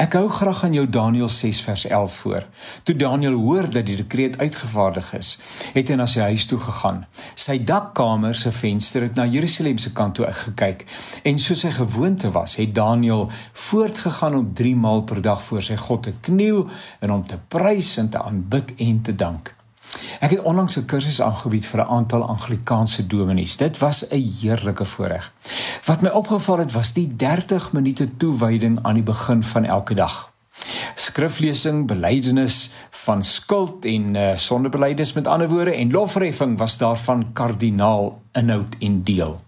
Ek hou graag aan jou Daniël 6 vers 11 voor. Toe Daniël hoor dat die dekreet uitgevaardig is, het hy na sy huis toe gegaan. Sy dakkamer se venster het na Jerusalem se kant toe gekyk en soos sy gewoonte was, het Daniël voortgegaan om 3 maal per dag voor sy God te kniel en hom te prys en te aanbid en te dank. Ek het onlangs 'n kursus aangebied vir 'n aantal Anglikaanse dominees. Dit was 'n heerlike voorreg. Wat my opgeval het was die 30 minute toewyding aan die begin van elke dag. Skriflesing, belydenis van skuld en uh, sondebelydenis met ander woorde en lofreffing was daarvan kardinaal inhoud en deel.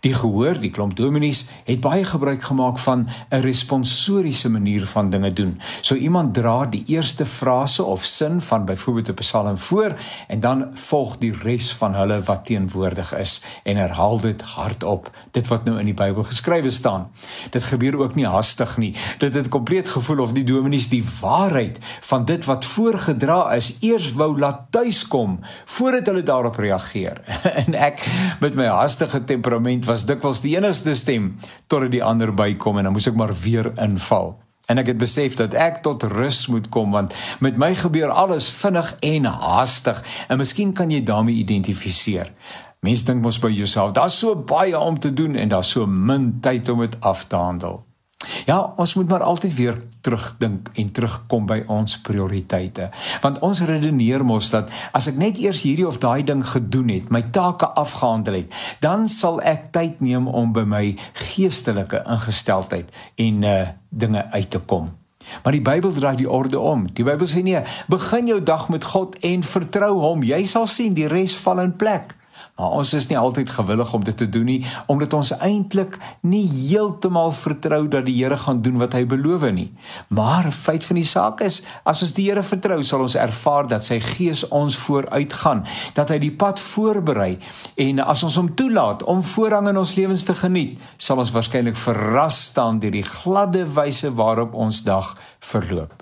Die gehoor, die klomp dominees het baie gebruik gemaak van 'n responsoriese manier van dinge doen. So iemand dra die eerste frase of sin van byvoorbeeld 'n psalm voor en dan volg die res van hulle wat teenwoordig is en herhaal dit hardop, dit wat nou in die Bybel geskrywe staan. Dit gebeur ook nie hastig nie. Dit het kompleet gevoel of die dominees die waarheid van dit wat voorgedra is eers wou laat tuiskom voordat hulle daarop reageer. en ek met my hastige temperament was dikwels die enigste stem totdat die ander bykom en dan moes ek maar weer inval. En ek het besef dat ek tot rus moet kom want met my gebeur alles vinnig en haastig en miskien kan jy daarmee identifiseer. Mense dink mos by jouself, daar's so baie om te doen en daar's so min tyd om dit af te handel. Ja, ons moet maar altyd weer terugdink en terugkom by ons prioriteite. Want ons redeneer mos dat as ek net eers hierdie of daai ding gedoen het, my take afgehandel het, dan sal ek tyd neem om by my geestelike ingesteldheid en uh dinge uit te kom. Maar die Bybel draai die orde om. Die Bybel sê nee, begin jou dag met God en vertrou hom. Jy sal sien die res val in plek. Maar ons is nie altyd gewillig om dit te doen nie omdat ons eintlik nie heeltemal vertrou dat die Here gaan doen wat hy beloof nie. Maar feit van die saak is, as ons die Here vertrou, sal ons ervaar dat sy Gees ons vooruitgaan, dat hy die pad voorberei en as ons hom toelaat om voorrang in ons lewens te geniet, sal ons waarskynlik verras staan deur die gladde wyse waarop ons dag verloop.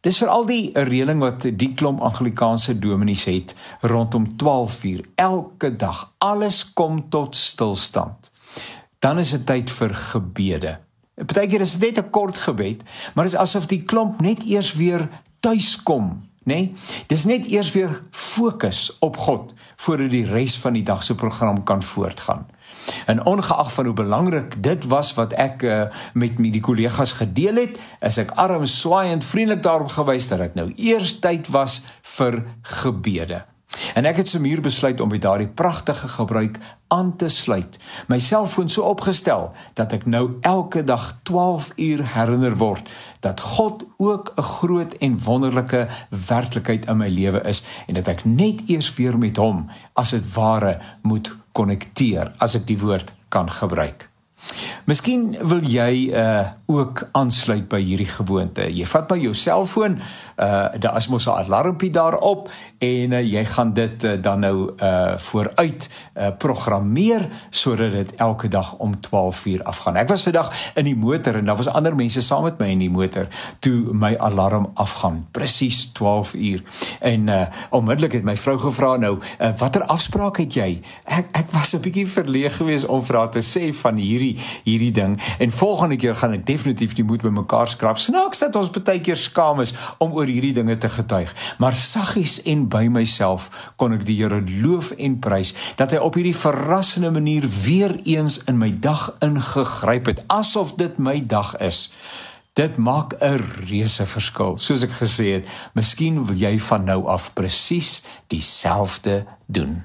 Dis vir al die reëling wat die klomp Anglikaanse dominees het rondom 12:00 elke dag. Alles kom tot stilstand. Dan is dit tyd vir gebede. Partykeer is dit net 'n kort gebed, maar dit is asof die klomp net eers weer tuis kom, nê? Nee? Dis net eers weer fokus op God voordat die res van die dag se program kan voortgaan. En ongeag van hoe belangrik dit was wat ek uh, met my die kollegas gedeel het, is ek arm swaaiend vriendelik daarop gewys dat dit nou eers tyd was vir gebede. En ek het semuur besluit om by daardie pragtige gebruik aan te sluit. My selfoon so opgestel dat ek nou elke dag 12 uur herinner word dat God ook 'n groot en wonderlike werklikheid in my lewe is en dat ek net eers weer met hom as dit ware moet konnekteer as ek die woord kan gebruik. Miskien wil jy uh ook aansluit by hierdie gewoonte. Jy vat by jou selfoon, uh daar is mos 'n alarmpie daarop en uh, jy gaan dit uh, dan nou uh vooruit uh programmeer sodat dit elke dag om 12:00 afgaan. Ek was vandag in die motor en daar was ander mense saam met my in die motor toe my alarm afgaan, presies 12:00. En uh onmiddellik het my vrou gevra nou, uh, watter afspraak het jy? Ek ek was 'n bietjie verleeg geweest om vir haar te sê van hierdie hierdie ding en volgende keer gaan ek definitief die moed bymekaar skrap. Snaaks dat ons baie keer skaam is om oor hierdie dinge te getuig, maar saggies en by myself kon ek die Here loof en prys dat hy op hierdie verrassende manier weer eens in my dag ingegryp het asof dit my dag is. Dit maak 'n reuse verskil. Soos ek gesê het, miskien wil jy van nou af presies dieselfde doen.